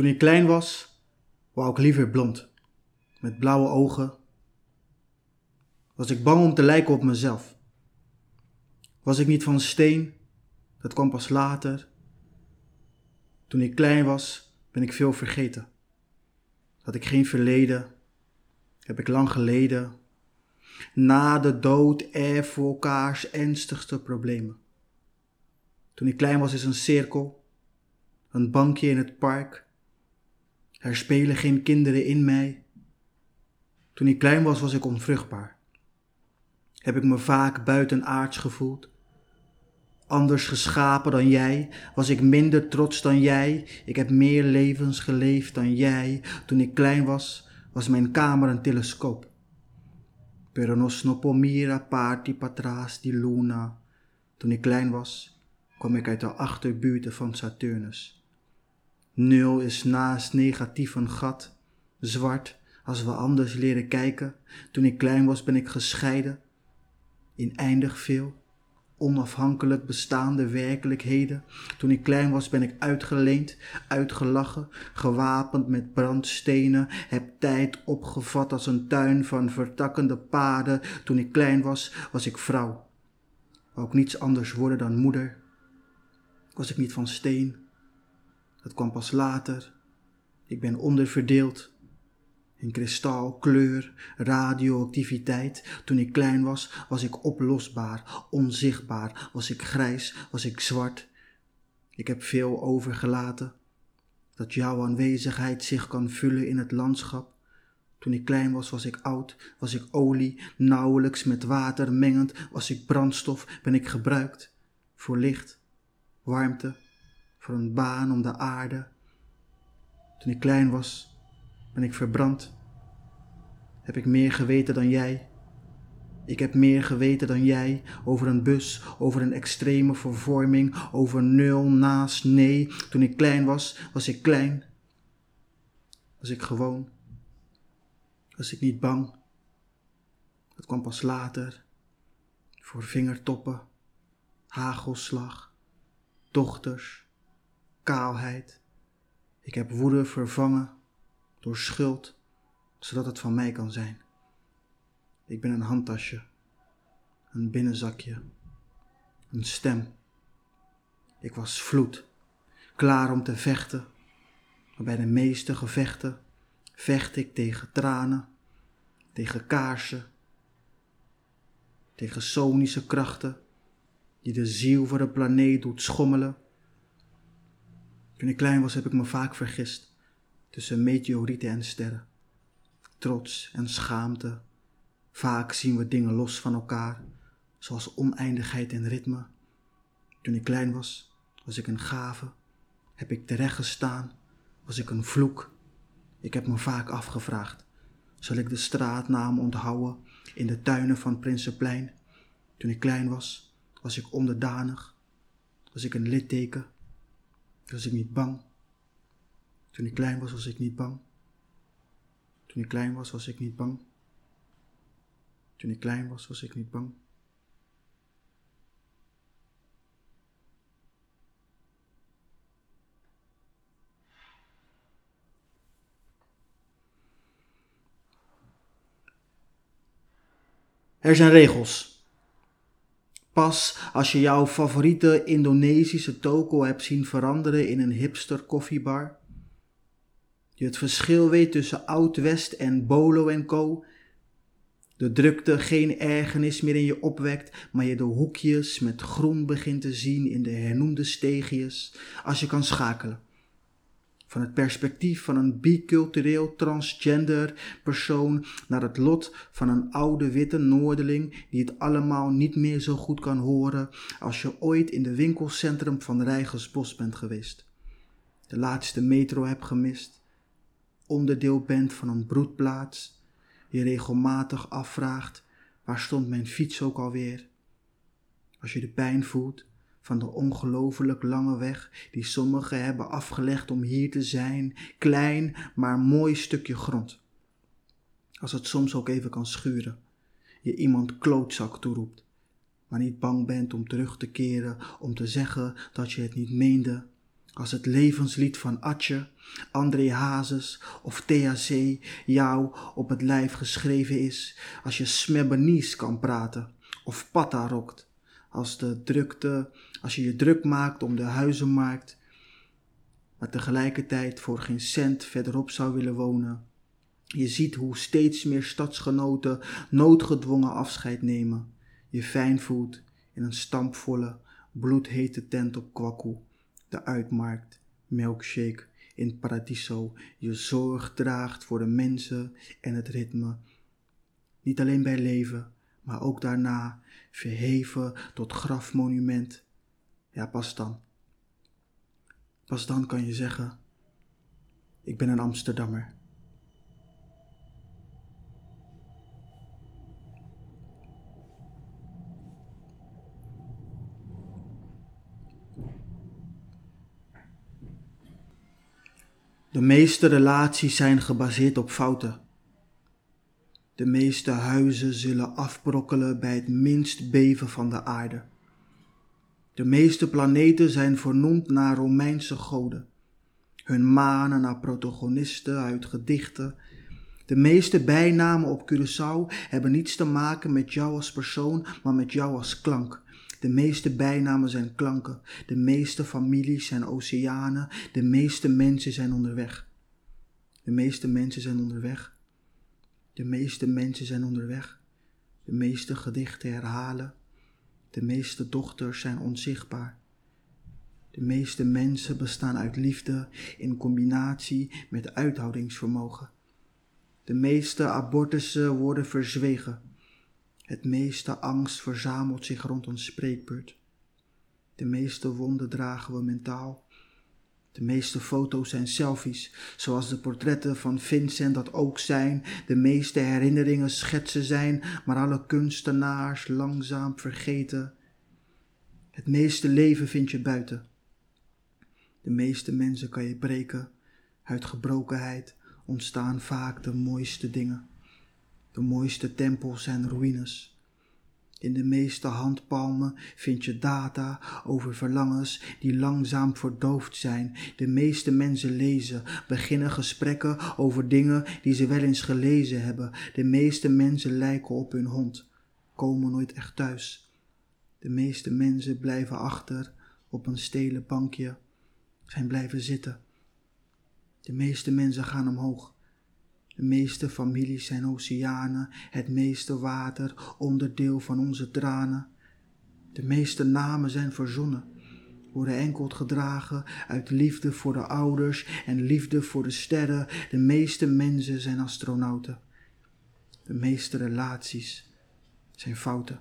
Toen ik klein was, wou ik liever blond, met blauwe ogen. Was ik bang om te lijken op mezelf. Was ik niet van steen, dat kwam pas later. Toen ik klein was, ben ik veel vergeten. Had ik geen verleden, heb ik lang geleden. Na de dood erven elkaars ernstigste problemen. Toen ik klein was is een cirkel, een bankje in het park. Er spelen geen kinderen in mij. Toen ik klein was was ik onvruchtbaar. Heb ik me vaak buitenaards gevoeld. Anders geschapen dan jij, was ik minder trots dan jij. Ik heb meer levens geleefd dan jij. Toen ik klein was, was mijn kamer een telescoop. Pero no party patras di luna. Toen ik klein was, kwam ik uit de achterbuurten van Saturnus. Nul is naast negatief een gat, zwart als we anders leren kijken. Toen ik klein was ben ik gescheiden, in eindig veel, onafhankelijk bestaande werkelijkheden. Toen ik klein was ben ik uitgeleend, uitgelachen, gewapend met brandstenen, heb tijd opgevat als een tuin van vertakkende paden. Toen ik klein was, was ik vrouw. Ook niets anders worden dan moeder. Was ik niet van steen. Dat kwam pas later. Ik ben onderverdeeld in kristal, kleur, radioactiviteit. Toen ik klein was, was ik oplosbaar, onzichtbaar. Was ik grijs, was ik zwart. Ik heb veel overgelaten. Dat jouw aanwezigheid zich kan vullen in het landschap. Toen ik klein was, was ik oud, was ik olie, nauwelijks met water mengend, was ik brandstof, ben ik gebruikt voor licht, warmte, voor een baan om de aarde. Toen ik klein was, ben ik verbrand. Heb ik meer geweten dan jij? Ik heb meer geweten dan jij over een bus, over een extreme vervorming, over nul naast nee. Toen ik klein was, was ik klein. Was ik gewoon. Was ik niet bang. Dat kwam pas later. Voor vingertoppen, hagelslag, dochters, kaalheid. Ik heb woede vervangen door schuld, zodat het van mij kan zijn. Ik ben een handtasje, een binnenzakje, een stem. Ik was vloed, klaar om te vechten, maar bij de meeste gevechten vecht ik tegen tranen, tegen kaarsen, tegen sonische krachten die de ziel voor de planeet doet schommelen. Toen ik klein was heb ik me vaak vergist tussen meteorieten en sterren. Trots en schaamte. Vaak zien we dingen los van elkaar, zoals oneindigheid en ritme. Toen ik klein was, was ik een gave. Heb ik terecht gestaan, was ik een vloek. Ik heb me vaak afgevraagd: zal ik de straatnaam onthouden in de tuinen van Prinsenplein? Toen ik klein was, was ik onderdanig. Was ik een litteken? Was ik niet bang? Toen ik klein was, was ik niet bang. Toen ik klein was, was ik niet bang. Toen ik klein was, was ik niet bang. Er zijn regels. Pas als je jouw favoriete Indonesische toko hebt zien veranderen in een hipster koffiebar, je het verschil weet tussen Oud-West en Bolo en Co. De drukte geen ergernis meer in je opwekt, maar je de hoekjes met groen begint te zien in de hernoemde steegjes, als je kan schakelen. Van het perspectief van een bicultureel transgender persoon naar het lot van een oude witte noordeling die het allemaal niet meer zo goed kan horen als je ooit in de winkelcentrum van Rijgersbos bent geweest. De laatste metro hebt gemist onderdeel bent van een broedplaats, je regelmatig afvraagt waar stond mijn fiets ook alweer. Als je de pijn voelt van de ongelooflijk lange weg die sommigen hebben afgelegd om hier te zijn, klein maar mooi stukje grond. Als het soms ook even kan schuren, je iemand klootzak toeroept, maar niet bang bent om terug te keren, om te zeggen dat je het niet meende, Als het levenslied van Atje, André Hazes of THC jou op het lijf geschreven is, als je Smebbenies kan praten of patta rokt, als de drukte, als je je druk maakt om de huizenmarkt, maar tegelijkertijd voor geen cent verderop zou willen wonen. Je ziet hoe steeds meer stadsgenoten noodgedwongen afscheid nemen. Je fijn voelt in een stampvolle, bloedhete tent op Kwaku, de uitmarkt, milkshake in Paradiso. Je zorg draagt voor de mensen en het ritme. Niet alleen bij leven, maar ook daarna, verheven tot grafmonument. Ja, pas dan. Pas dan kan je zeggen: Ik ben een Amsterdammer. De meeste relaties zijn gebaseerd op fouten. De meeste huizen zullen afbrokkelen bij het minst beven van de aarde. De meeste planeten zijn vernoemd naar Romeinse goden, hun manen naar protagonisten uit gedichten. De meeste bijnamen op Curaçao hebben niets te maken met jou als persoon, maar met jou als klank. De meeste bijnamen zijn klanken, de meeste families zijn oceanen, de meeste mensen zijn onderweg. De meeste mensen zijn onderweg. De meeste mensen zijn onderweg. De meeste gedichten herhalen. De meeste dochters zijn onzichtbaar. De meeste mensen bestaan uit liefde in combinatie met uithoudingsvermogen. De meeste abortussen worden verzwegen. Het meeste angst verzamelt zich rond ons spreekbeurt. De meeste wonden dragen we mentaal. De meeste foto's zijn selfies, zoals de portretten van Vincent dat ook zijn. De meeste herinneringen schetsen zijn, maar alle kunstenaars langzaam vergeten. Het meeste leven vind je buiten. De meeste mensen kan je breken. Uit gebrokenheid ontstaan vaak de mooiste dingen. De mooiste tempels zijn ruïnes. In de meeste handpalmen vind je data over verlangens die langzaam verdoofd zijn. De meeste mensen lezen, beginnen gesprekken over dingen die ze wel eens gelezen hebben. De meeste mensen lijken op hun hond, komen nooit echt thuis. De meeste mensen blijven achter op een stelen bankje, zijn blijven zitten. De meeste mensen gaan omhoog. De meeste families zijn oceanen, het meeste water, onderdeel van onze tranen. De meeste namen zijn verzonnen, worden enkel gedragen uit liefde voor de ouders en liefde voor de sterren. De meeste mensen zijn astronauten. De meeste relaties zijn fouten.